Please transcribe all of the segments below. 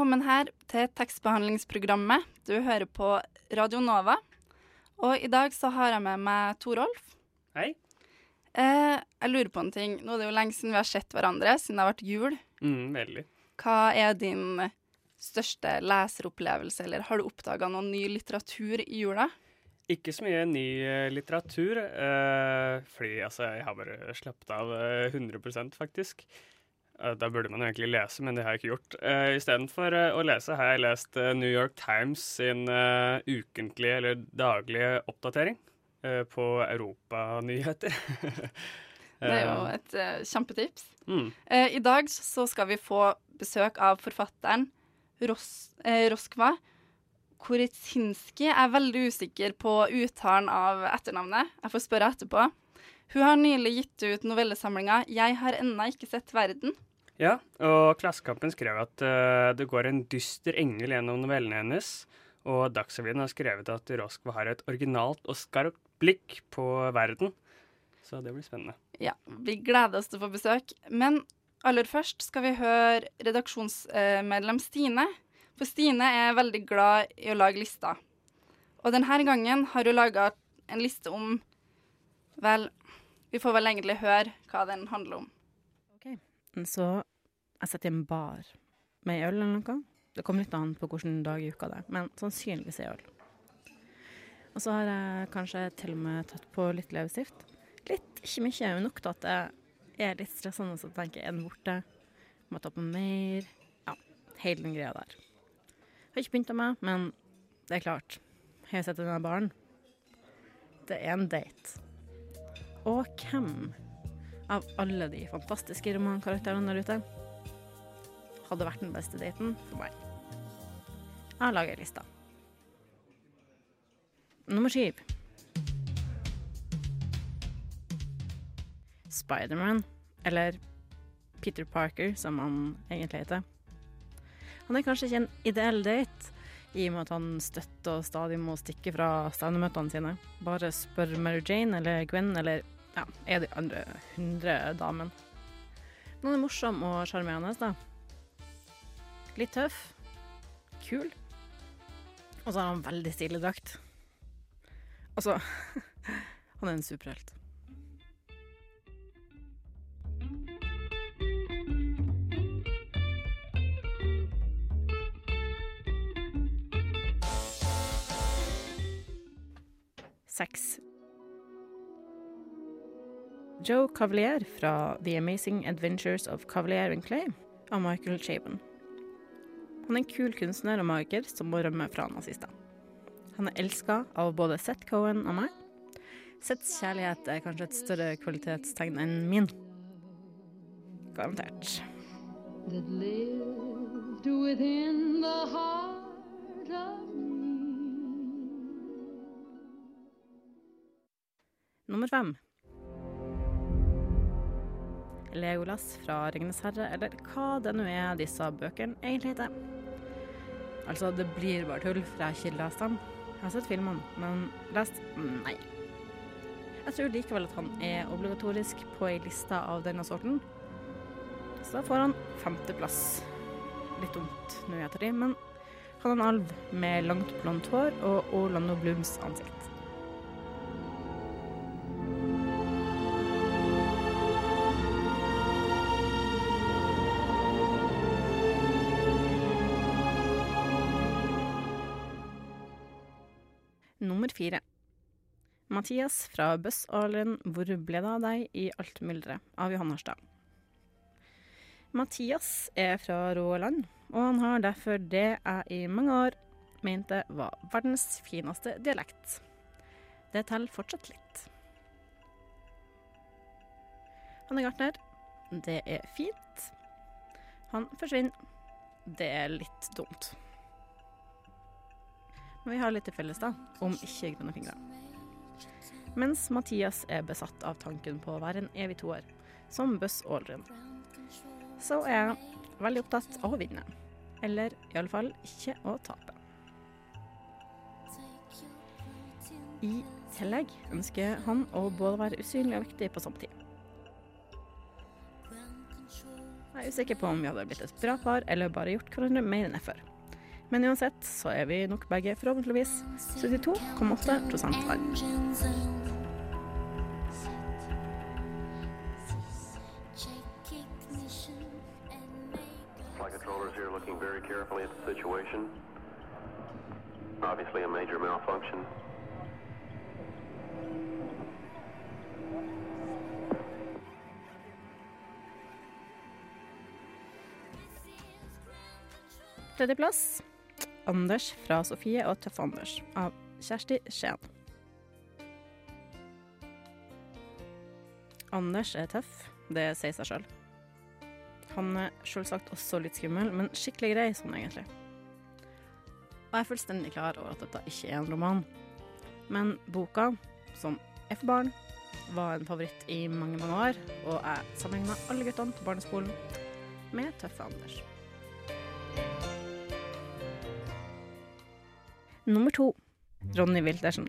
Velkommen her til tekstbehandlingsprogrammet. Du hører på Radio Nova. Og i dag så har jeg med meg Torolf. Hei. Eh, jeg lurer på en ting. Nå er det jo lenge siden vi har sett hverandre, siden det har vært jul. Mm, veldig. Hva er din største leseropplevelse, eller har du oppdaga noe ny litteratur i jula? Ikke så mye ny eh, litteratur, eh, fordi altså, jeg har bare slappet av eh, 100% faktisk. Eh, da burde man egentlig lese, men det har jeg ikke gjort. Uh, Istedenfor uh, å lese har jeg lest New York Times sin uh, ukentlige eller daglige oppdatering uh, på europanyheter. Det er jo et kjempetips. mm. I dag så skal vi få besøk av forfatteren Ros Roskva Koritsinski. Jeg er veldig usikker på uttalen av etternavnet. Jeg får spørre etterpå. Hun har nylig gitt ut novellesamlinga 'Jeg har ennå ikke sett verden'. Ja, og Klassekampen skrev at uh, det går en dyster engel gjennom novellene hennes. Og Dagsrevyen har skrevet at Roskva har et originalt og skarpt blikk på verden. Så det blir spennende. Ja, Vi gleder oss til å få besøk. Men aller først skal vi høre redaksjonsmedlem Stine. For Stine er veldig glad i å lage lister. Og denne gangen har hun laga en liste om Vel, vi får vel egentlig høre hva den handler om. OK. Så jeg sitter i en bar med øl eller noe. Det kommer litt an på hvilken dag i uka det er, men sannsynligvis er øl. Og så har jeg kanskje til og med tatt på litt leppestift. Litt, ikke mye, men nok til at jeg er litt stressende, så tenker er den borte? Må ta på mer? Ja, hele den greia der. Jeg Har ikke begynt av meg, men det er klart. Har jeg sett denne baren? Det er en date. Og hvem av alle de fantastiske romankarakterene der ute hadde vært den beste daten for meg. Jeg har laga lista. Nummer syv. Spiderman, eller Peter Parker, som han egentlig heter. Han er kanskje ikke en ideell date, i og med at han støtter og stadig må stikke fra stevnemøtene sine. Bare spør Mary Jane eller Gwen eller ja, er de andre hundre damene. Men han er morsom og sjarmerende, da. Litt tøff. Kul. Og så har han veldig stilig drakt. Altså Han er en superhelt. Sex. Joe Cavalier fra The Amazing Adventures of Cavalier and Clay av Michael Chabon. Han er en kul kunstner og magiker som må rømme fra nazister. Han er elska av både Seth Cohen og meg. Seths kjærlighet er kanskje et større kvalitetstegn enn min. Garantert. that lived within the heart of me. Nummer fem. Legolas fra Ringenes herre, eller hva det nå er disse bøkene egentlig heter. Altså, det blir bare tull, for jeg har ikke lest dem. Jeg har sett filmene, men lest nei. Jeg tror likevel at han er obligatorisk på ei liste av denne sorten. Så da får han femteplass. Litt dumt nå i ettertid, men han er en alv med langt blondt hår og Orlando Blooms ansikt. Nummer fire. Mathias fra Bøssalen, hvor ble det av deg i alt mylderet? Av Johan Harstad. Mathias er fra Råland, og han har derfor det jeg i mange år mente var verdens fineste dialekt. Det teller fortsatt litt. Han er gartner. Det er fint. Han forsvinner. det er litt dumt. Men vi har litt til felles, da, om ikke grønne fingre. Mens Mathias er besatt av tanken på å være en evig toer, som Buzz Aldrin, så er jeg veldig opptatt av å vinne. Eller iallfall ikke å tape. I tillegg ønsker han å både være usynlig og viktig på samme tid. Jeg er usikker på om vi hadde blitt et bra par eller bare gjort hverandre mer enn jeg før. Men uansett så er vi nok begge forhåpentligvis 72,8 varme. Very carefully at the situation. Obviously a major malfunction. Tredjeplass Anders fra Sofie og Tøff-Anders av Kjersti Skien. Anders er tøff, det sier seg sjøl. Han er selvsagt også litt skummel, men skikkelig grei sånn, egentlig. Og jeg er fullstendig klar over at dette ikke er en roman. Men boka, som er for barn, var en favoritt i mange, mange år, og jeg sammenligna alle guttene på barneskolen med Tøffe Anders. Nummer to Ronny Wiltersen.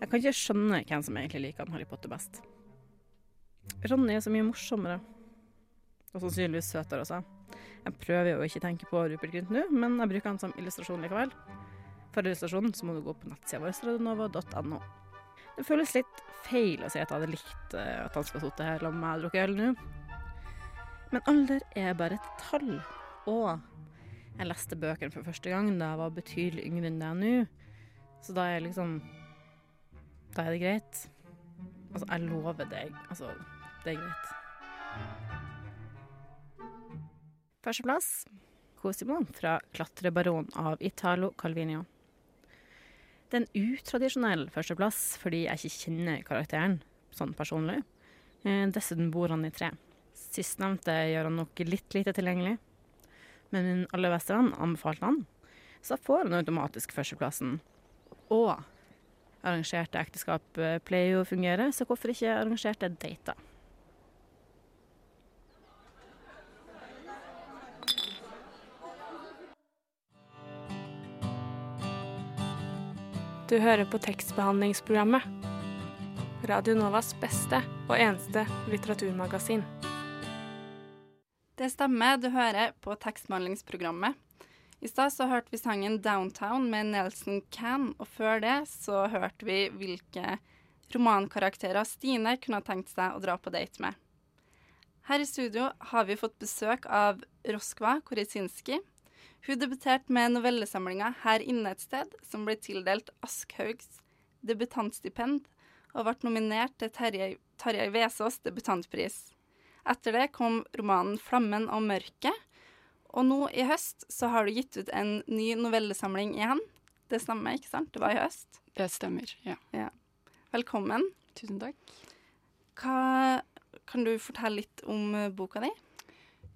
Jeg kan ikke skjønne hvem som egentlig liker Harry Potter best. Ronny er så mye morsommere. Og sannsynligvis søtere også. Jeg prøver jo ikke tenke på Rupert Grint nå, men jeg bruker han som illustrasjon likevel. For illustrasjonen så må du gå på nettsida vår, radionova.no. Det føles litt feil å si at jeg hadde likt eh, at han skal sitte her sammen med meg og drukke øl nå. Men alder er bare et tall. Og jeg leste bøkene for første gang da jeg var betydelig yngre enn det jeg er nå. Så da er liksom Da er det greit. Altså, jeg lover deg. Altså, det er greit. Førsteplass Cosimo fra Klatrebaron av Italo Calvinio. Det er en utradisjonell førsteplass fordi jeg ikke kjenner karakteren sånn personlig. Eh, Dessuten bor han i tre. Sistnevnte gjør han nok litt lite tilgjengelig. Men min aller beste venn anbefalte han, så får han automatisk førsteplassen. Og arrangerte ekteskap eh, pleier jo å fungere, så hvorfor ikke arrangerte dater? Du hører på tekstbehandlingsprogrammet. Radio Novas beste og eneste litteraturmagasin. Det stemmer, du hører på tekstbehandlingsprogrammet. I stad så hørte vi sangen 'Downtown' med Nelson Can, og før det så hørte vi hvilke romankarakterer Stine kunne ha tenkt seg å dra på date med. Her i studio har vi fått besøk av Roskva Korizinski. Hun debuterte med novellesamlinga 'Her inne et sted', som ble tildelt Askhaugs debutantstipend, og ble nominert til Terje, Tarjei Vesaas debutantpris. Etter det kom romanen 'Flammen og mørket', og nå i høst så har du gitt ut en ny novellesamling igjen. Det stemmer, ikke sant? Det var i høst. Det stemmer, ja. Velkommen. Tusen takk. Hva, kan du fortelle litt om eh, boka di?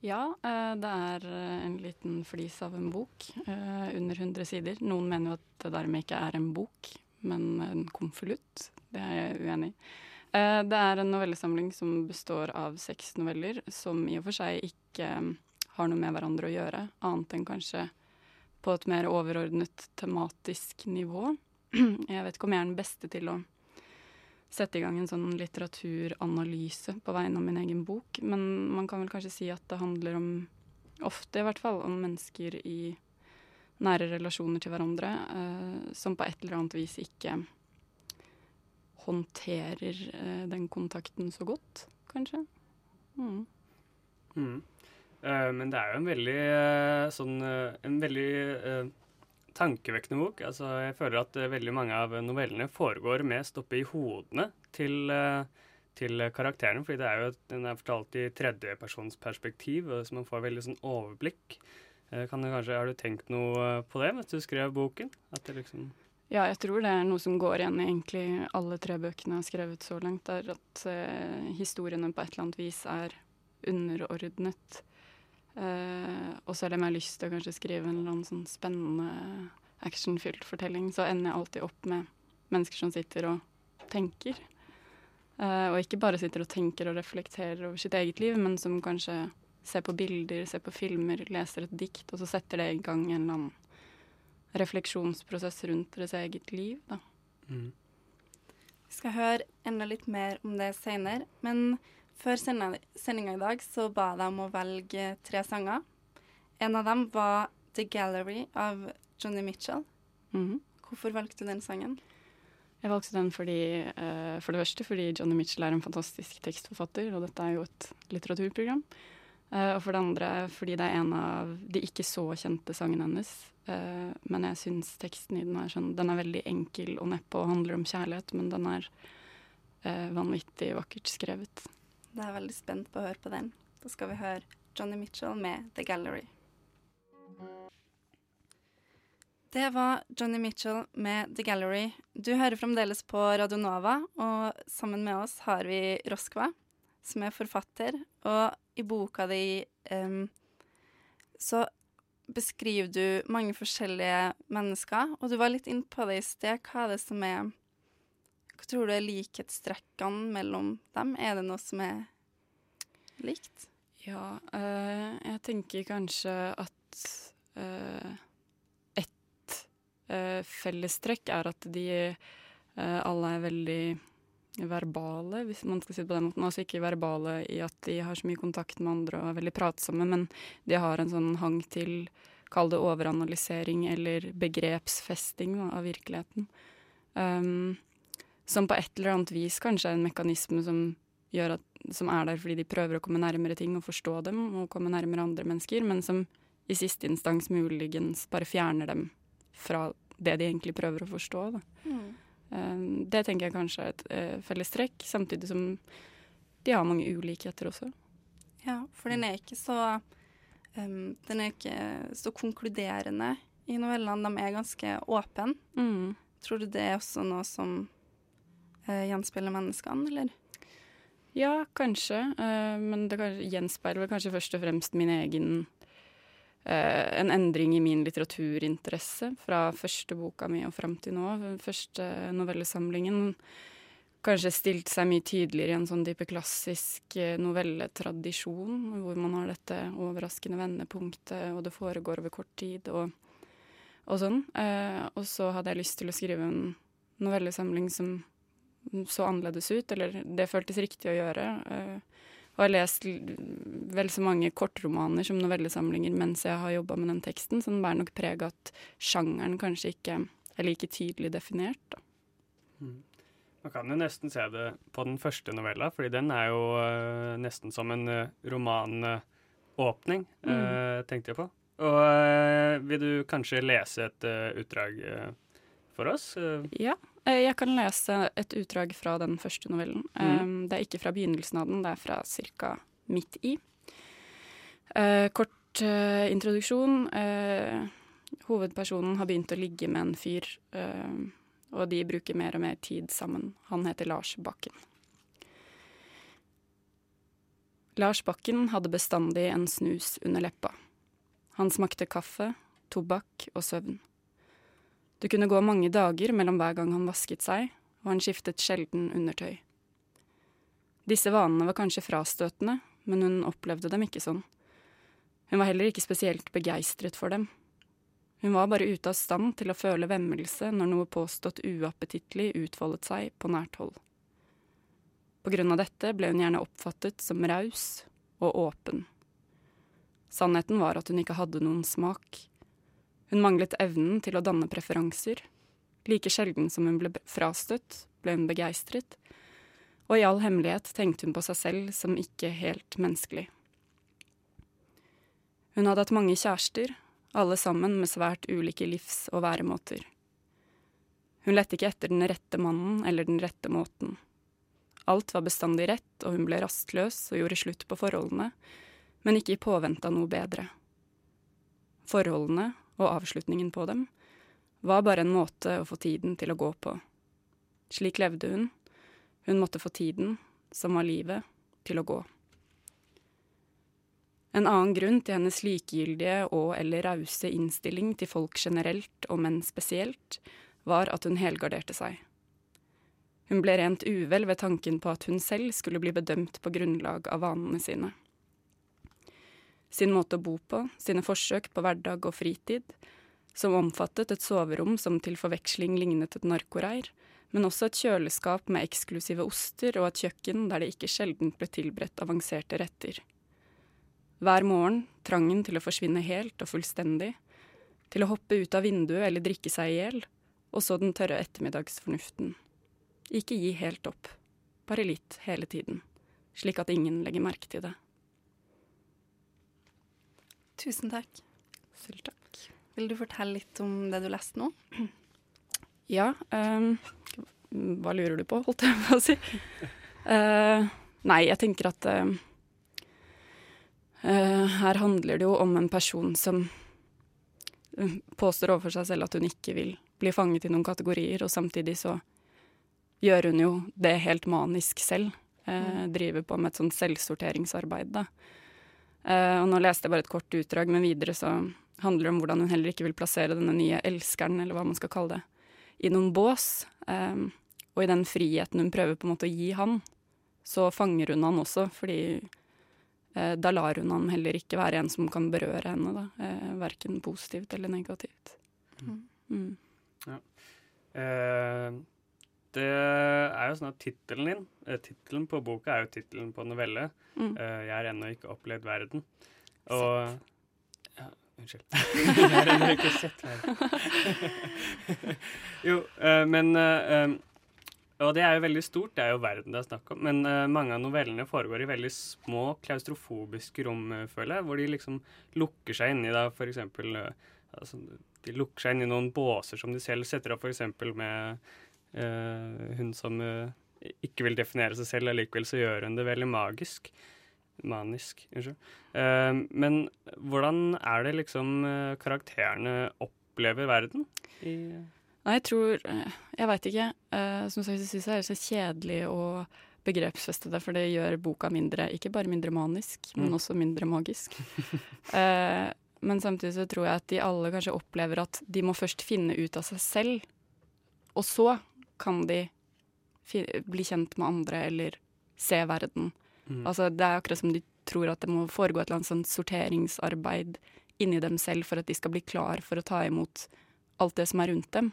Ja, eh, det er eh, en liten flis av en bok, under 100 sider. Noen mener jo at det dermed ikke er en bok, men en konvolutt. Det er jeg uenig i. Eh, Det er en novellesamling som består av seks noveller, som i og for seg ikke eh, har noe med hverandre å gjøre, annet enn kanskje på et mer overordnet tematisk nivå. Jeg vet ikke om jeg er den beste til å sette i gang en sånn litteraturanalyse på vegne av min egen bok, men man kan vel kanskje si at det handler om, ofte i hvert fall, om mennesker i nære relasjoner til hverandre eh, som på et eller annet vis ikke håndterer eh, den kontakten så godt, kanskje. Mm. Mm. Eh, men det er jo en veldig eh, sånn eh, En veldig tankevekkende bok. Altså, jeg føler at veldig mange av novellene foregår mest oppe i hodene til, til karakteren, fordi det er jo, den er fortalt i tredjepersonsperspektiv, så man får veldig sånn overblikk. Kan du kanskje, Har du tenkt noe på det mens du skrev boken? At det liksom Ja, jeg tror det er noe som går igjen i egentlig alle tre bøkene jeg har skrevet så langt, er at eh, historiene på et eller annet vis er underordnet Eh, og selv om jeg har lyst til å kanskje skrive en eller annen sånn spennende actionfylt fortelling, så ender jeg alltid opp med mennesker som sitter og tenker. Eh, og ikke bare sitter og tenker og reflekterer over sitt eget liv, men som kanskje ser på bilder, ser på filmer, leser et dikt, og så setter det i gang en eller annen refleksjonsprosess rundt deres eget liv. Da. Mm. Vi skal høre enda litt mer om det senere, men før sendinga i dag så ba jeg om å velge tre sanger. En av dem var The Gallery av Johnny Mitchell. Mhm. Hvorfor valgte du den sangen? Jeg valgte den fordi, uh, for det første fordi Johnny Mitchell er en fantastisk tekstforfatter, og dette er jo et litteraturprogram. Eh, og for det andre fordi det er en av de ikke så kjente sangene hennes. Eh, men jeg syns teksten i den er sånn Den er veldig enkel og neppe og handler om kjærlighet, men den er eh, vanvittig vakkert skrevet. Da er jeg veldig spent på å høre på den. Da skal vi høre Johnny Mitchell med The Gallery. Det var Johnny Mitchell med The Gallery. Du hører fremdeles på Radio Nova, og sammen med oss har vi Roskva, som er forfatter. Og i boka di um, så beskriver du mange forskjellige mennesker, og du var litt inn på det i sted. Hva er det som er Hva tror du er likhetstrekkene mellom dem? Er det noe som er likt? Ja, eh, jeg tenker kanskje at uh, ett uh, fellestrekk er at de eh, alle er veldig verbale, hvis man skal si det på den måten. Altså ikke verbale i at de har så mye kontakt med andre og er veldig pratsomme, men de har en sånn hang til Kall det overanalysering eller begrepsfesting da, av virkeligheten. Um, som på et eller annet vis kanskje er en mekanisme som, gjør at, som er der fordi de prøver å komme nærmere ting og forstå dem og komme nærmere andre mennesker, men som i siste instans muligens bare fjerner dem fra det de egentlig prøver å forstå. Da. Um, det tenker jeg kanskje er et uh, fellestrekk, samtidig som de har mange ulikheter også. Ja, for den er ikke så um, Den er ikke så konkluderende i novellene. De er ganske åpne. Mm. Tror du det er også noe som uh, gjenspeiler menneskene, eller? Ja, kanskje. Uh, men det kanskje, gjenspeiler vel kanskje først og fremst min egen eh, En endring i min litteraturinteresse fra første boka mi og fram til nå. Den første novellesamlingen kanskje stilt seg mye tydeligere i en sånn type klassisk eh, novelletradisjon, hvor man har dette overraskende vendepunktet, og det foregår over kort tid, og, og sånn. Eh, og så hadde jeg lyst til å skrive en novellesamling som så annerledes ut, eller det føltes riktig å gjøre. eh, og har lest vel så mange kortromaner som novellesamlinger mens jeg har jobba med den teksten, så den bærer nok preg av at sjangeren kanskje ikke er like tydelig definert. Da. Man kan jo nesten se det på den første novella, fordi den er jo uh, nesten som en uh, romanåpning, eh, tenkte jeg på. Og vil du kanskje lese et utdrag for oss? Ja, jeg kan lese et utdrag fra den første novellen. Mhm. Um, det er ikke fra begynnelsen av den, det er fra ca. midt i. Eh, kort eh, introduksjon. Eh, hovedpersonen har begynt å ligge med en fyr, eh, og de bruker mer og mer tid sammen. Han heter Lars Bakken. Lars Bakken hadde bestandig en snus under leppa. Han smakte kaffe, tobakk og søvn. Det kunne gå mange dager mellom hver gang han vasket seg, og han skiftet sjelden undertøy. Disse vanene var kanskje frastøtende, men hun opplevde dem ikke sånn. Hun var heller ikke spesielt begeistret for dem. Hun var bare ute av stand til å føle vemmelse når noe påstått uappetittlig utfoldet seg på nært hold. På grunn av dette ble hun gjerne oppfattet som raus og åpen. Sannheten var at hun ikke hadde noen smak. Hun manglet evnen til å danne preferanser. Like sjelden som hun ble frastøtt, ble hun begeistret. Og i all hemmelighet tenkte hun på seg selv som ikke helt menneskelig. Hun hadde hatt mange kjærester, alle sammen med svært ulike livs- og væremåter. Hun lette ikke etter den rette mannen eller den rette måten. Alt var bestandig rett, og hun ble rastløs og gjorde slutt på forholdene, men ikke i påvente av noe bedre. Forholdene, og avslutningen på dem, var bare en måte å få tiden til å gå på. Slik levde hun. Hun måtte få tiden, som var livet, til å gå. En annen grunn til hennes likegyldige og eller rause innstilling til folk generelt og menn spesielt, var at hun helgarderte seg. Hun ble rent uvel ved tanken på at hun selv skulle bli bedømt på grunnlag av vanene sine. Sin måte å bo på, sine forsøk på hverdag og fritid, som omfattet et soverom som til forveksling lignet et narkoreir, men også et kjøleskap med eksklusive oster og et kjøkken der det ikke sjelden ble tilberedt avanserte retter. Hver morgen trangen til å forsvinne helt og fullstendig, til å hoppe ut av vinduet eller drikke seg i hjel, og så den tørre ettermiddagsfornuften. Ikke gi helt opp, bare litt hele tiden, slik at ingen legger merke til det. Tusen takk. Selv takk. Vil du fortelle litt om det du leste nå? Ja, Um, hva lurer du på, holdt jeg på å si. Uh, nei, jeg tenker at uh, her handler det jo om en person som eh, påstår overfor seg selv at hun ikke vil bli fanget i noen kategorier, og samtidig så gjør hun jo det helt manisk selv. Eh, driver på med et sånt selvsorteringsarbeid, da. Eh, og nå leste jeg bare et kort utdrag, men videre så handler det om hvordan hun heller ikke vil plassere denne nye elskeren, eller hva man skal kalle det, i noen bås. Um, og i den friheten hun prøver på en måte å gi han, så fanger hun han også, fordi uh, da lar hun han heller ikke være en som kan berøre henne, da. Uh, verken positivt eller negativt. Mm. Mm. Eh, det er jo sånn at tittelen din, eh, tittelen på boka er jo tittelen på novelle. Mm. Eh, 'Jeg har ennå ikke opplevd verden'. Og ja, Unnskyld. jeg har ennå ikke sett verden. jo, eh, men Og det er jo veldig stort, det er jo verden det er snakk om. Men mange av novellene foregår i veldig små klaustrofobiske rom, føler jeg. Hvor de liksom lukker seg inni da, for eksempel altså, De lukker seg inn i noen båser som de selv setter opp, for eksempel med hun som eh, ikke vil definere seg selv, allikevel så gjør hun det veldig magisk. Manisk, unnskyld. Eh, men hvordan er det liksom eh, karakterene opplever verden? I, Nei, jeg tror eh, Jeg veit ikke. Eh, som sagt, jeg syns det er så kjedelig å begrepsfeste det, for det gjør boka mindre Ikke bare mindre manisk, men Mm. også mindre magisk. eh, men samtidig så tror jeg at de alle kanskje opplever at de må først finne ut av seg selv, og så kan de bli kjent med andre eller se verden. Mm. Altså, det er akkurat som de tror at det må foregå et eller annet sånn sorteringsarbeid inni dem selv for at de skal bli klar for å ta imot alt det som er rundt dem.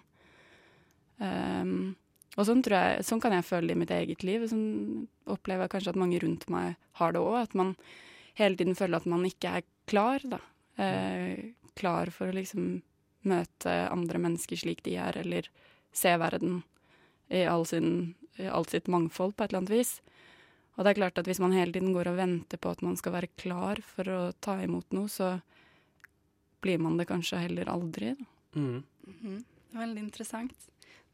Um, og sånn, tror jeg, sånn kan jeg føle det i mitt eget liv. Sånn opplever jeg kanskje at mange rundt meg har det òg. At man hele tiden føler at man ikke er klar, da. Eh, klar for å liksom møte andre mennesker slik de er, eller se verden i all sin, i alt sitt mangfold på et eller annet vis. Og det er klart at hvis man hele tiden går og venter på at man skal være klar for å ta imot noe, så blir man det kanskje heller aldri. Da. Mm. -hmm. Veldig interessant.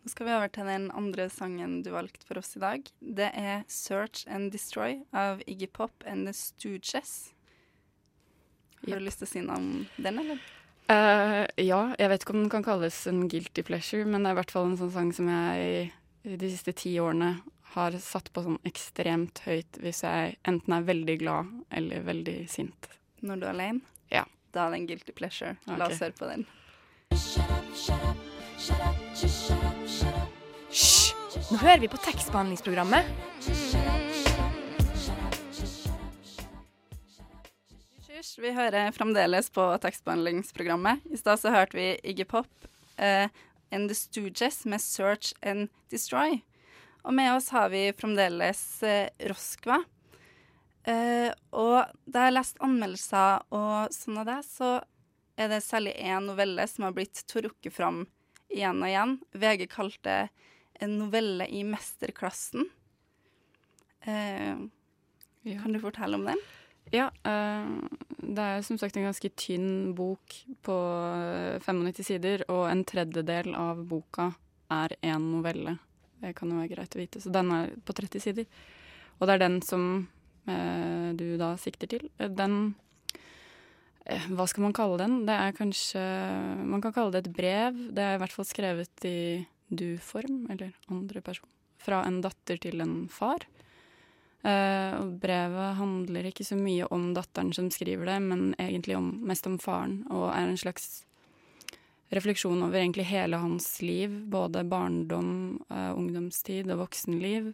Nå skal vi over til den andre sangen du valgte for oss i dag. Det er 'Search and Destroy' av Iggy Pop and The Stooges. Har du lyst til å si noe om den, eller? Uh, ja, jeg vet ikke om den kan kalles en guilty pleasure, men det er i hvert fall en sånn sang som jeg i de siste ti årene har satt på sånn ekstremt høyt hvis jeg enten er veldig glad eller veldig sint. Når du er alene? Ja. Da er det en guilty pleasure. La oss høre på den. Hysj! Nå hører vi på tekstbehandlingsprogrammet. Hysj, vi hører fremdeles på tekstbehandlingsprogrammet. I stad så hørte vi Iggy Pop eh, and The Stooges med 'Search and Destroy'. Og med oss har vi fremdeles eh, Roskva. Eh, og da jeg har lest anmeldelser og sånn av det, så er det særlig én novelle som har blitt trukket fram igjen og igjen. VG kalte det en novelle i mesterklassen. Eh, Kan du fortelle om den? Ja, eh, det er som sagt en ganske tynn bok på eh, 95 sider, og en tredjedel av boka er én novelle. Det kan jo være greit å vite. Så den er på 30 sider. Og det er den som eh, du da sikter til. Eh, Den eh, Hva skal man kalle den? Det er kanskje Man kan kalle det et brev. Det er i hvert fall skrevet i du-form, eller andre person. Fra en datter til en far. Eh, og brevet handler ikke så mye om datteren som skriver det, men egentlig om, mest om faren, og er en slags refleksjon over egentlig hele hans liv, både barndom, eh, ungdomstid og voksenliv.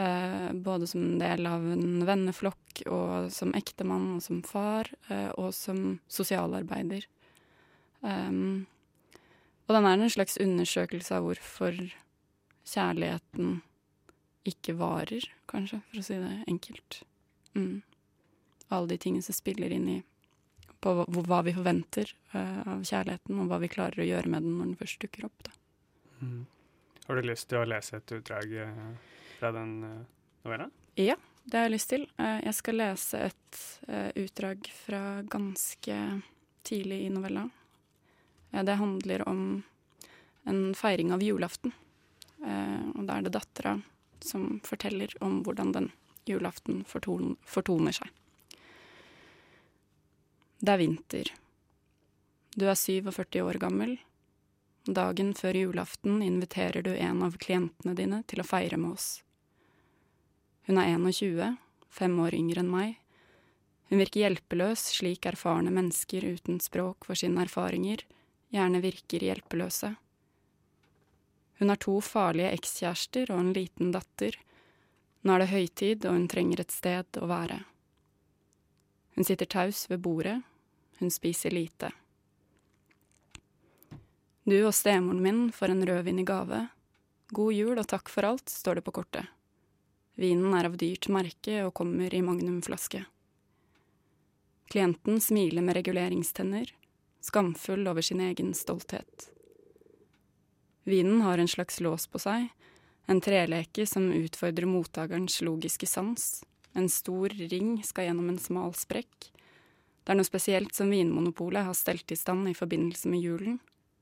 Eh, både som en del av en venneflokk, og som ektemann og som far, og som sosialarbeider. Um, og den er en slags undersøkelse av hvorfor kjærligheten ikke varer, kanskje, for å si det enkelt. Mm. Alle de tingene som spiller inn i på hva, hva vi forventer uh, av kjærligheten, og hva vi klarer å gjøre med den når den først dukker opp. Mm. Har du lyst til å lese et utdrag uh, fra den uh, novella? Ja, det har jeg lyst til. jeg skal lese et utdrag fra ganske tidlig i novella. det handler om en feiring av julaften. og da er det dattera som forteller om hvordan den julaften forton fortoner seg. Det er vinter. Du er 47 år gammel. Dagen før julaften inviterer du en av klientene dine til å feire med oss. Hun er 21, fem år yngre enn meg. Hun virker hjelpeløs slik erfarne mennesker uten språk for sine erfaringer gjerne virker hjelpeløse. Hun har to farlige ekskjærester og en liten datter. Nå er det høytid, og hun trenger et sted å være. Hun sitter taus ved bordet. Hun spiser lite. Du og stemoren min får en rødvin i gave. God jul og takk for alt, står det på kortet. Vinen er av dyrt merke og kommer i magnumflaske. Klienten smiler med reguleringstenner, skamfull over sin egen stolthet. Vinen har en slags lås på seg, en treleke som utfordrer mottakerens logiske sans. En stor ring skal gjennom en smal sprekk. Det er noe spesielt som Vinmonopolet har stelt i stand i forbindelse med julen,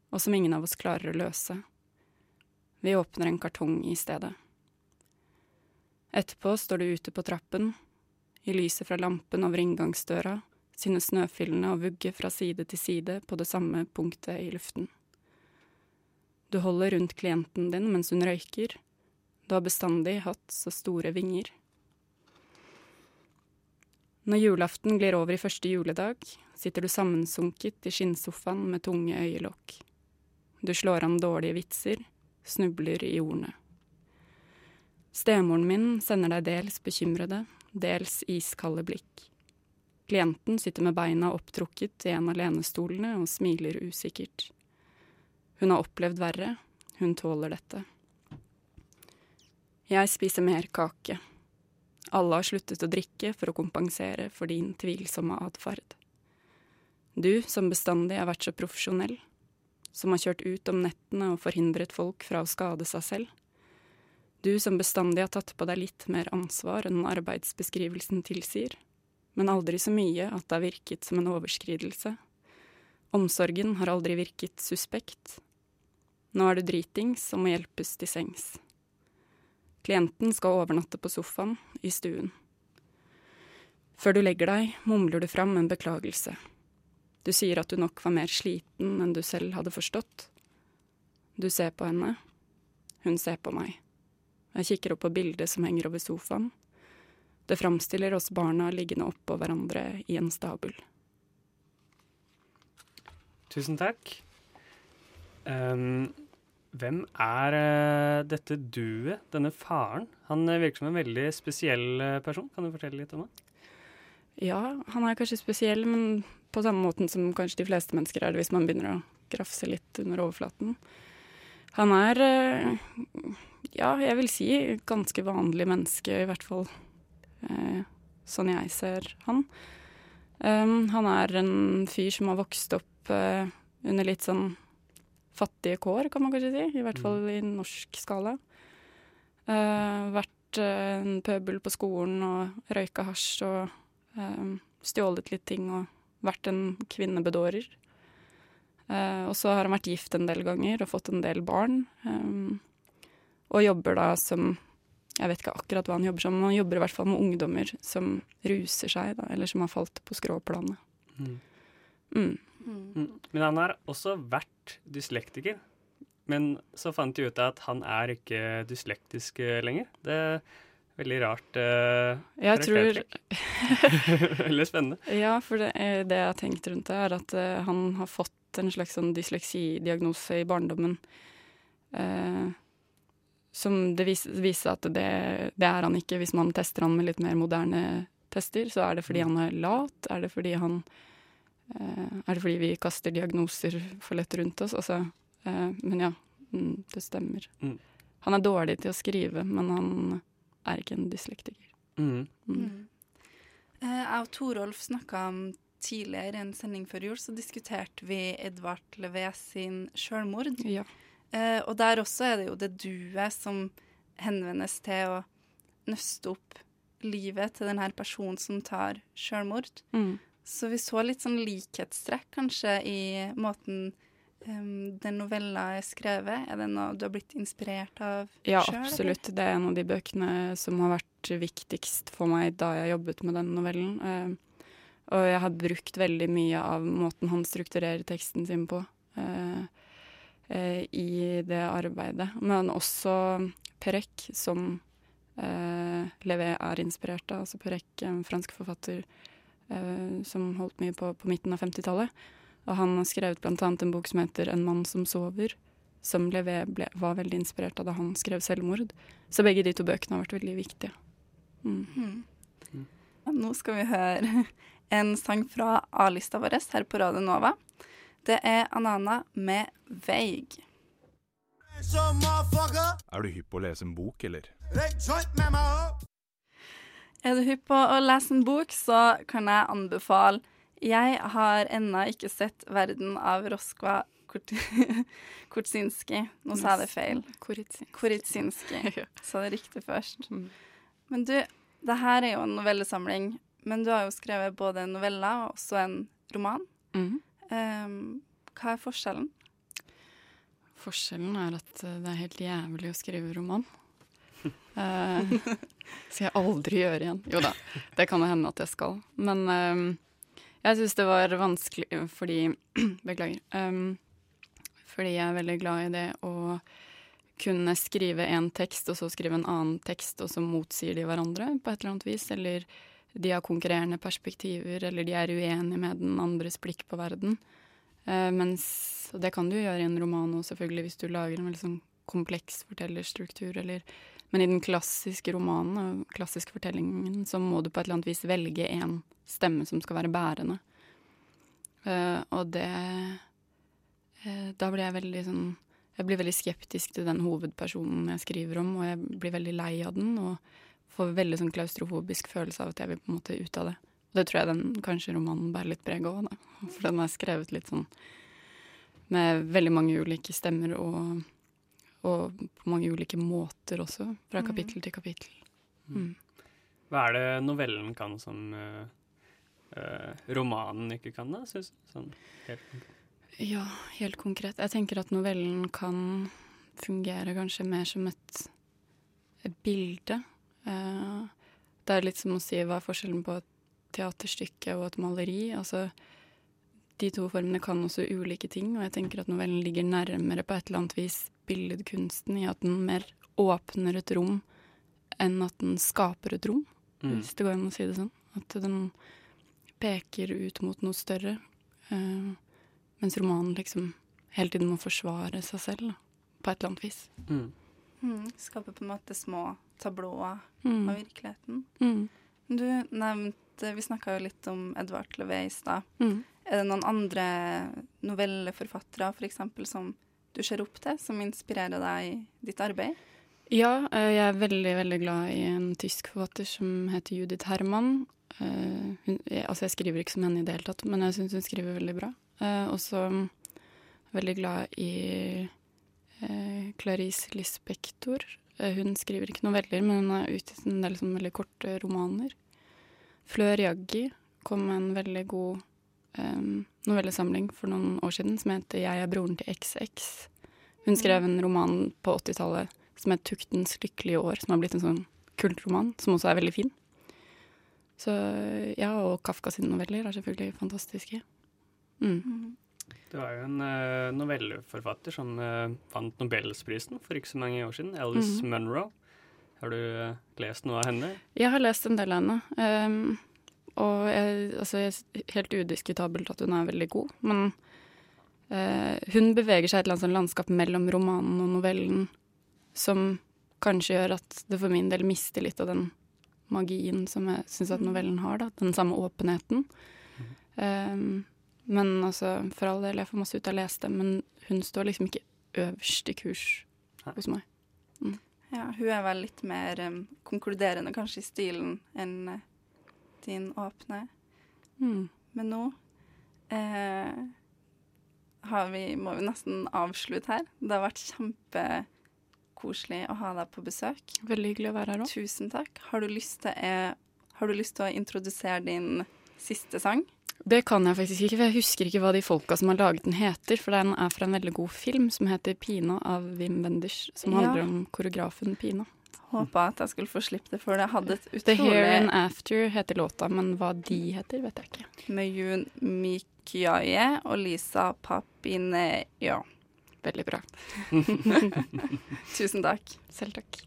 og som ingen av oss klarer å løse. Vi åpner en kartong i stedet. Etterpå står du ute på trappen. I lyset fra lampen over inngangsdøra synes snøfyllene å vugge fra side til side på det samme punktet i luften. Du holder rundt klienten din mens hun røyker. Du har bestandig hatt så store vinger. Når julaften glir over i første juledag, sitter du sammensunket i skinnsofaen med tunge øyelokk. Du slår an dårlige vitser, snubler i ordene. Stemoren min sender deg dels bekymrede, dels iskalde blikk. Klienten sitter med beina opptrukket i en av lenestolene og smiler usikkert. Hun har opplevd verre. Hun tåler dette. Jeg spiser mer kake. Alle har sluttet å drikke for å kompensere for din tvilsomme atferd. Du som bestandig har vært så profesjonell, som har kjørt ut om nettene og forhindret folk fra å skade seg selv. Du som bestandig har tatt på deg litt mer ansvar enn arbeidsbeskrivelsen tilsier, men aldri så mye at det har virket som en overskridelse. Omsorgen har aldri virket suspekt, nå er du dritings og må hjelpes til sengs. Klienten skal overnatte på sofaen i stuen. Før du legger deg, mumler du fram en beklagelse. Du sier at du nok var mer sliten enn du selv hadde forstått. Du ser på henne. Hun ser på meg. Jeg kikker opp på bildet som henger over sofaen. Det framstiller oss barna liggende oppå hverandre i en stabel. Tusen takk. Um, hvem er uh, dette duet, denne faren? Han uh, virker som en veldig spesiell uh, person. Kan du fortelle litt om det? Ja, han er kanskje spesiell, men på samme måten som kanskje de fleste mennesker er det hvis man begynner å grafse litt under overflaten. Han er, ja, jeg vil si ganske vanlig menneske, i hvert fall sånn jeg ser han. Um, han er en fyr som har vokst opp under litt sånn fattige kår, kan man kanskje si. I hvert fall i norsk skala. Uh, vært uh, en pøbel på skolen og røyka hasj og uh, stjålet litt ting og vært en kvinnebedårer. og så har han vært gift en del ganger og fått en del barn. Um, og jobber da som Jeg vet ikke akkurat hva han jobber som, men han jobber i hvert fall med ungdommer som ruser seg, da, eller som har falt på skråplanet. Mm. Mm. Mm. Men han har også vært dyslektiker. Men så fant de ut at han er ikke dyslektisk eh, lenger. Det er Veldig rart. Uh, jeg tror Veldig spennende. Ja, for det, det, jeg har tenkt rundt det, er at uh, han har fått en slags sånn dysleksidiagnose i barndommen. Uh, som det viser, viser at det, det, er han ikke. Hvis man tester han med litt mer moderne tester, så er det fordi han er lat. Er det fordi han Er det fordi vi kaster diagnoser for lett rundt oss? Altså, men ja, mm, det stemmer. Mm. Han er dårlig til å skrive, men han er ikke en dyslektiker. Mm. Mm. Uh, jeg og Torolf snakka tidligere i en sending før jul, så diskuterte vi Edvard Leves sin sjølmord. Ja. Og der også er det jo det duet som henvendes til å nøste opp livet til denne personen som tar sjølmord. Mm. Så vi så litt sånn likhetstrekk kanskje i måten Um, den novella er skrevet, er det noe du har blitt inspirert av ja, sjøl? Ja, absolutt. Eller? Det er en av de bøkene som har vært viktigst for meg da jeg jobbet med den novellen. Uh, og jeg har brukt veldig mye av måten han strukturerer teksten sin på uh, uh, i det arbeidet. Men også Perec, som Levé er inspirert av. Altså Perec, en fransk forfatter som holdt mye på på midten av 50-tallet. Og han har skrevet bl.a. en bok som heter 'En mann som sover', som ble, ble, var veldig inspirert av da han skrev selvmord. Så begge de to bøkene har vært veldig viktige. Mm. Mm. Nå skal vi høre en sang fra A-lista vår her på Radio Nova. Det er Anana med 'Veig'. Er du hypp på å lese en bok, eller? Er du hypp på å lese en bok, så kan jeg anbefale jeg har ennå ikke sett 'Verden' av Roskva Kortsinski. Nå sa jeg det feil. Koritsinski. Sa det riktig først. Mm. Men du, det her er jo en novellesamling. Men du har jo skrevet både noveller og også en roman. Mm. Um, hva er forskjellen? Forskjellen er at eh, det er helt jævlig å skrive roman. uh, skal jeg aldri gjøre igjen. Jo da, det kan jo hende at jeg skal. Men um, jeg syns det var vanskelig fordi Beklager. Um, fordi jeg er veldig glad i det å kunne skrive en tekst, og så skrive en annen tekst, og så motsier de hverandre på et eller annet vis. Eller de har konkurrerende perspektiver, eller de er uenige med den andres blikk på verden. Uh, mens Og det kan du gjøre i en roman òg, selvfølgelig, hvis du lager en veldig sånn kompleks fortellerstruktur, eller Men i den klassiske romanen og klassiske fortellingen så må du på et eller annet vis velge én stemme som skal være bærende. Uh, og det uh, Da blir jeg veldig sånn Jeg blir veldig skeptisk til den hovedpersonen jeg skriver om, og jeg blir veldig lei av den og får veldig sånn klaustrofobisk følelse av at jeg vil på en måte ut av det. Og det tror jeg den kanskje romanen bærer litt preg av, for den er skrevet litt sånn med veldig mange ulike stemmer og, og på mange ulike måter også, fra mm. kapittel til kapittel. Mm. Hva er det novellen kan som uh, uh, romanen ikke kan, da? Synes, sånn, helt ja, helt konkret. Jeg tenker at novellen kan fungere kanskje mer som et, et bilde. Uh, det er litt som å si hva er forskjellen på et teaterstykke og et maleri. Altså, de to formene kan også ulike ting, og jeg tenker at novellen ligger nærmere på et eller annet vis billedkunsten i at den mer åpner et rom enn at den skaper et rom, mm. hvis det går an å si det sånn. At den peker ut mot noe større. Uh, mens romanen liksom hele tiden må forsvare seg selv, da, på et eller annet vis. Mm. Mm, skaper på en måte små tablåer mm. av virkeligheten. Mm. Du nevnte Vi snakka jo litt om Edvard Levé i stad. Mm. Er det noen andre novelleforfattere for eksempel, som du ser opp til, som inspirerer deg i ditt arbeid? Ja, eh, jeg er veldig, veldig glad i en tysk forfatter som heter Judith Herman. Uh, hun, altså jeg skriver ikke som henne i det hele tatt, men jeg syns hun skriver veldig bra. Uh, og veldig glad i Clarice Lispector. hun skriver ikke noveller, men hun har utgitt en del som veldig korte romaner. Flør Jaggi kom med en veldig god um, novellesamling for noen år siden som heter 'Jeg er broren til XX'. Hun skrev en roman på 80-tallet som het 'Tuktens lykkelige år', som har blitt en sånn kultroman, som også er veldig fin. Så ja, og Kafka sine noveller er selvfølgelig fantastiske. Mm. Mm. Det var jo en uh, novelleforfatter som uh, vant Nobelsprisen for ikke så mange år siden, Alice mm. Munro. Har du eh, lest noe av henne? Jeg har lest en del av henne. Um, og jeg, altså, jeg, helt udiskutabelt at hun er veldig god. Men uh, hun beveger seg i et eller annet sånn landskap mellom romanen og novellen som kanskje gjør at det for min del mister litt av den magien som jeg syns at novellen har. da, Den samme åpenheten. Um, men altså, for all del, jeg får masse ut av å lese det, men hun står liksom ikke øverst i kurs hos meg. Hun er vel litt mer um, konkluderende kanskje i stilen enn uh, din åpne. Mm. Men nå eh, har vi, må vi nesten avslutte her. Det har vært kjempekoselig å ha deg på besøk. Veldig hyggelig å være her òg. Tusen takk. Har du til, eh, har du lyst til å introdusere din siste sang? Det kan jeg faktisk ikke, for jeg husker ikke hva de folka som har laget den heter. For den er fra en veldig god film som heter 'Pina' av Wim Wenders. Som Ja. handler om koreografen Pina. Håpa at jeg skulle få slippe det, for det hadde et utrolig The Here and After heter låta, men hva de heter, vet jeg ikke. Med Jun Mikyaye og Lisa Papine... Ja. Veldig bra. Tusen takk. Selv takk.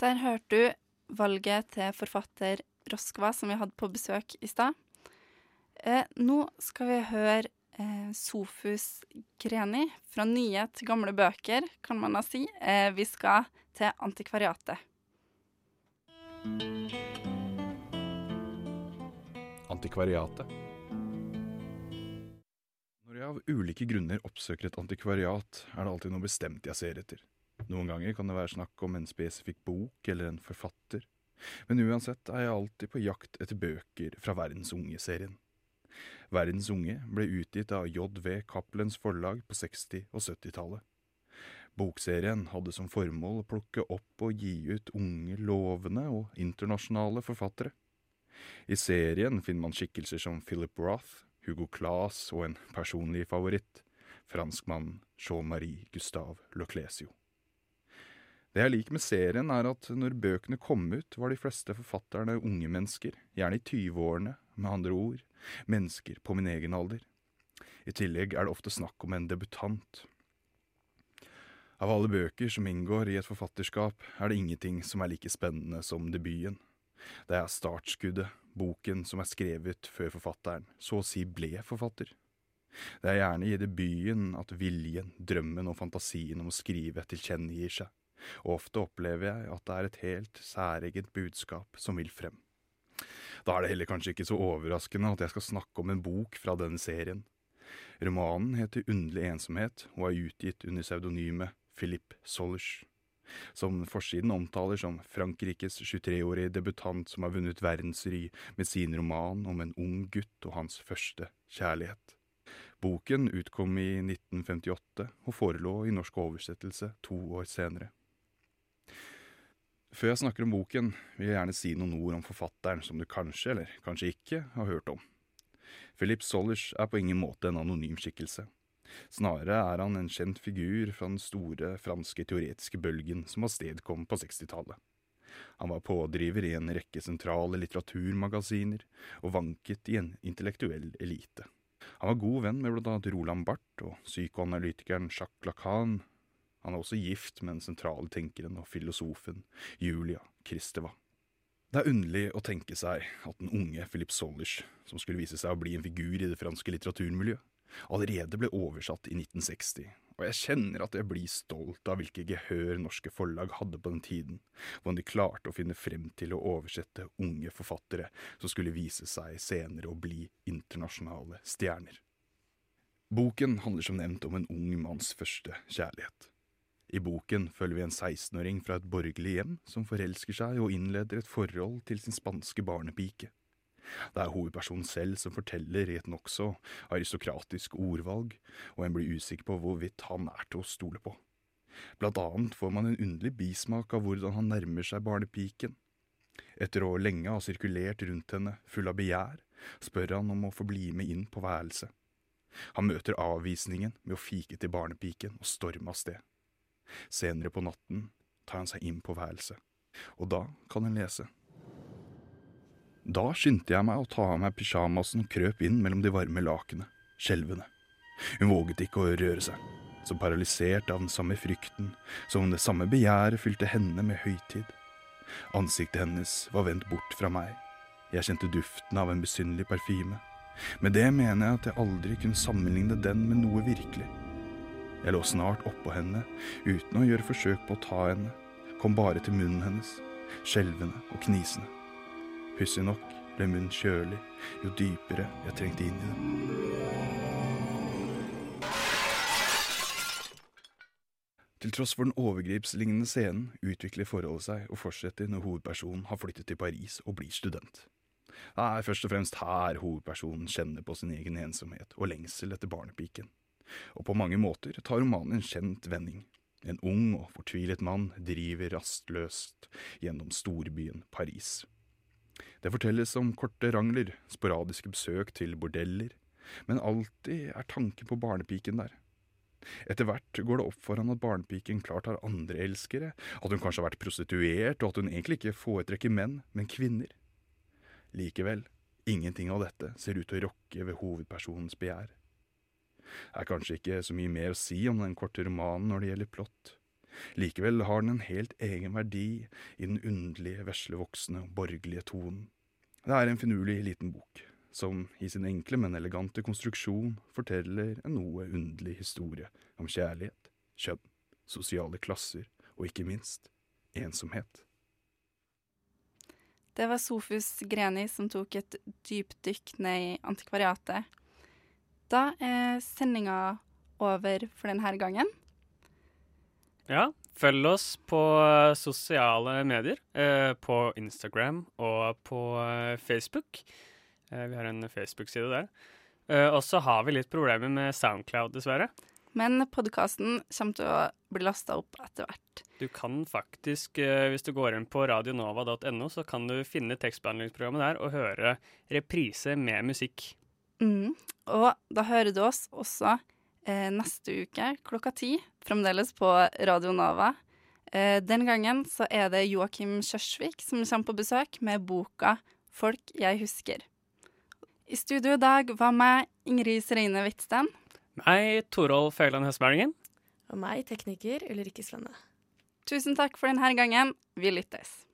Der hørte du valget til forfatter Roskva, som vi hadde på besøk i stad. Eh, nå skal vi høre eh, Sofus Greni fra nye til gamle bøker, kan man da si. Eh, vi skal til Antikvariatet. Antikvariatet. Når jeg av ulike grunner oppsøker et antikvariat, er det alltid noe bestemt jeg ser etter. Noen ganger kan det være snakk om en spesifikk bok eller en forfatter, men uansett er jeg alltid på jakt etter bøker fra Verdens Unge-serien. Verdens Unge ble utgitt av J.V. Cappelens forlag på 60- og 70-tallet. Bokserien hadde som formål å plukke opp og gi ut unge, lovende og internasjonale forfattere. I serien finner man skikkelser som Philip Roth, Hugo Claes og en personlig favoritt, franskmannen Jean-Marie Gustave Loclesio. Det jeg liker med serien, er at når bøkene kom ut, var de fleste forfatterne unge mennesker, gjerne i 20-årene, med andre ord, mennesker på min egen alder. I tillegg er det ofte snakk om en debutant. Av alle bøker som inngår i et forfatterskap, er det ingenting som er like spennende som debuten. Det er startskuddet, boken som er skrevet før forfatteren så å si ble forfatter. Det er gjerne i debuten at viljen, drømmen og fantasien om å skrive tilkjennegir seg, og ofte opplever jeg at det er et helt særegent budskap som vil frem. Da er det heller kanskje ikke så overraskende at jeg skal snakke om en bok fra denne serien. Romanen heter Underlig ensomhet og er utgitt under pseudonymet Philip Sollers som forsiden omtaler som Frankrikes 23-årige debutant som har vunnet verdensry med sin roman om en ung gutt og hans første kjærlighet. Boken utkom i 1958 og forelå i norsk oversettelse to år senere. Før jeg snakker om boken, vil jeg gjerne si noen ord om forfatteren som du kanskje, eller kanskje ikke, har hørt om. Philip Sollers er på ingen måte en anonym skikkelse. Snarere er han en kjent figur fra den store franske teoretiske bølgen som avstedkom på 60-tallet. Han var pådriver i en rekke sentrale litteraturmagasiner, og vanket i en intellektuell elite. Han var god venn med blant annet Roland Barth og psykoanalytikeren Jacques Lacan. Han er også gift med den sentrale tenkeren og filosofen Julia Kristeva. Det er underlig å tenke seg at den unge Philip Solish, som skulle vise seg å bli en figur i det franske litteraturmiljøet, allerede ble oversatt i 1960, og jeg kjenner at jeg blir stolt av hvilke gehør norske forlag hadde på den tiden, hvordan de klarte å finne frem til å oversette unge forfattere som skulle vise seg senere å bli internasjonale stjerner. Boken handler som nevnt om en ung manns første kjærlighet. I boken følger vi en 16-åring fra et borgerlig hjem som forelsker seg og innleder et forhold til sin spanske barnepike. Det er hovedpersonen selv som forteller i et nokså aristokratisk ordvalg, og en blir usikker på hvorvidt han er til å stole på. Blant annet får man en underlig bismak av hvordan han nærmer seg barnepiken. Etter å lenge ha sirkulert rundt henne, full av begjær, spør han om å få bli med inn på værelset. Han møter avvisningen med å fike til barnepiken og storme av sted. Senere på natten tar han seg inn på værelset, og da kan han lese. Da skyndte jeg meg å ta av meg pysjamasen og krøp inn mellom de varme lakene, skjelvende. Hun våget ikke å røre seg. så paralysert av den samme frykten, som om det samme begjæret fylte henne med høytid. Ansiktet hennes var vendt bort fra meg. Jeg kjente duften av en besynderlig parfyme. Med det mener jeg at jeg aldri kunne sammenligne den med noe virkelig. Jeg lå snart oppå henne, uten å gjøre forsøk på å ta henne, kom bare til munnen hennes, skjelvende og knisende. Pussig nok ble munnen kjølig jo dypere jeg trengte inn i den. Til tross for den overgripslignende scenen utvikler forholdet seg og fortsetter når hovedpersonen har flyttet til Paris og blir student. Det er først og fremst her hovedpersonen kjenner på sin egen ensomhet og lengsel etter barnepiken. Og på mange måter tar romanen en kjent vending. En ung og fortvilet mann driver rastløst gjennom storbyen Paris. Det fortelles om korte rangler, sporadiske besøk til bordeller, men alltid er tanken på barnepiken der. Etter hvert går det opp for han at barnepiken klart har andre elskere, at hun kanskje har vært prostituert, og at hun egentlig ikke foretrekker menn, men kvinner. Likevel, ingenting av dette ser ut til å rokke ved hovedpersonens begjær. Er kanskje ikke så mye mer å si om den korte romanen når det gjelder plott. Likevel har den en helt egen verdi i den underlige, veslevoksne og borgerlige tonen. Det er en finurlig liten bok, som i sin enkle, men elegante konstruksjon forteller en noe underlig historie om kjærlighet, kjønn, sosiale klasser og ikke minst ensomhet. Det var Sofus Greni som tok et dypdykk ned i antikvariatet. Da er sendinga over for denne gangen. Ja, følg oss på eh, sosiale medier. Eh, på Instagram og på eh, Facebook. Vi har en Facebook-side der. Og så har vi litt problemer med Soundcloud, dessverre. Men podkasten kommer til å bli lasta opp etter hvert. Du kan faktisk, hvis du går inn på radionova.no, så kan du finne tekstbehandlingsprogrammet der og høre reprise med musikk. Mm. Og da hører du oss også eh, neste uke klokka ti, fremdeles på Radio Nava. Eh, den gangen så er det Joakim Kjørsvik som kommer på besøk med boka 'Folk jeg husker'. I studio i dag var meg, Ingrid Serine Hvitsten. Meg, Torolf Høgland Høstbergen. Og meg, tekniker Ulrikke Slenne. Tusen takk for denne gangen. Vi lyttes.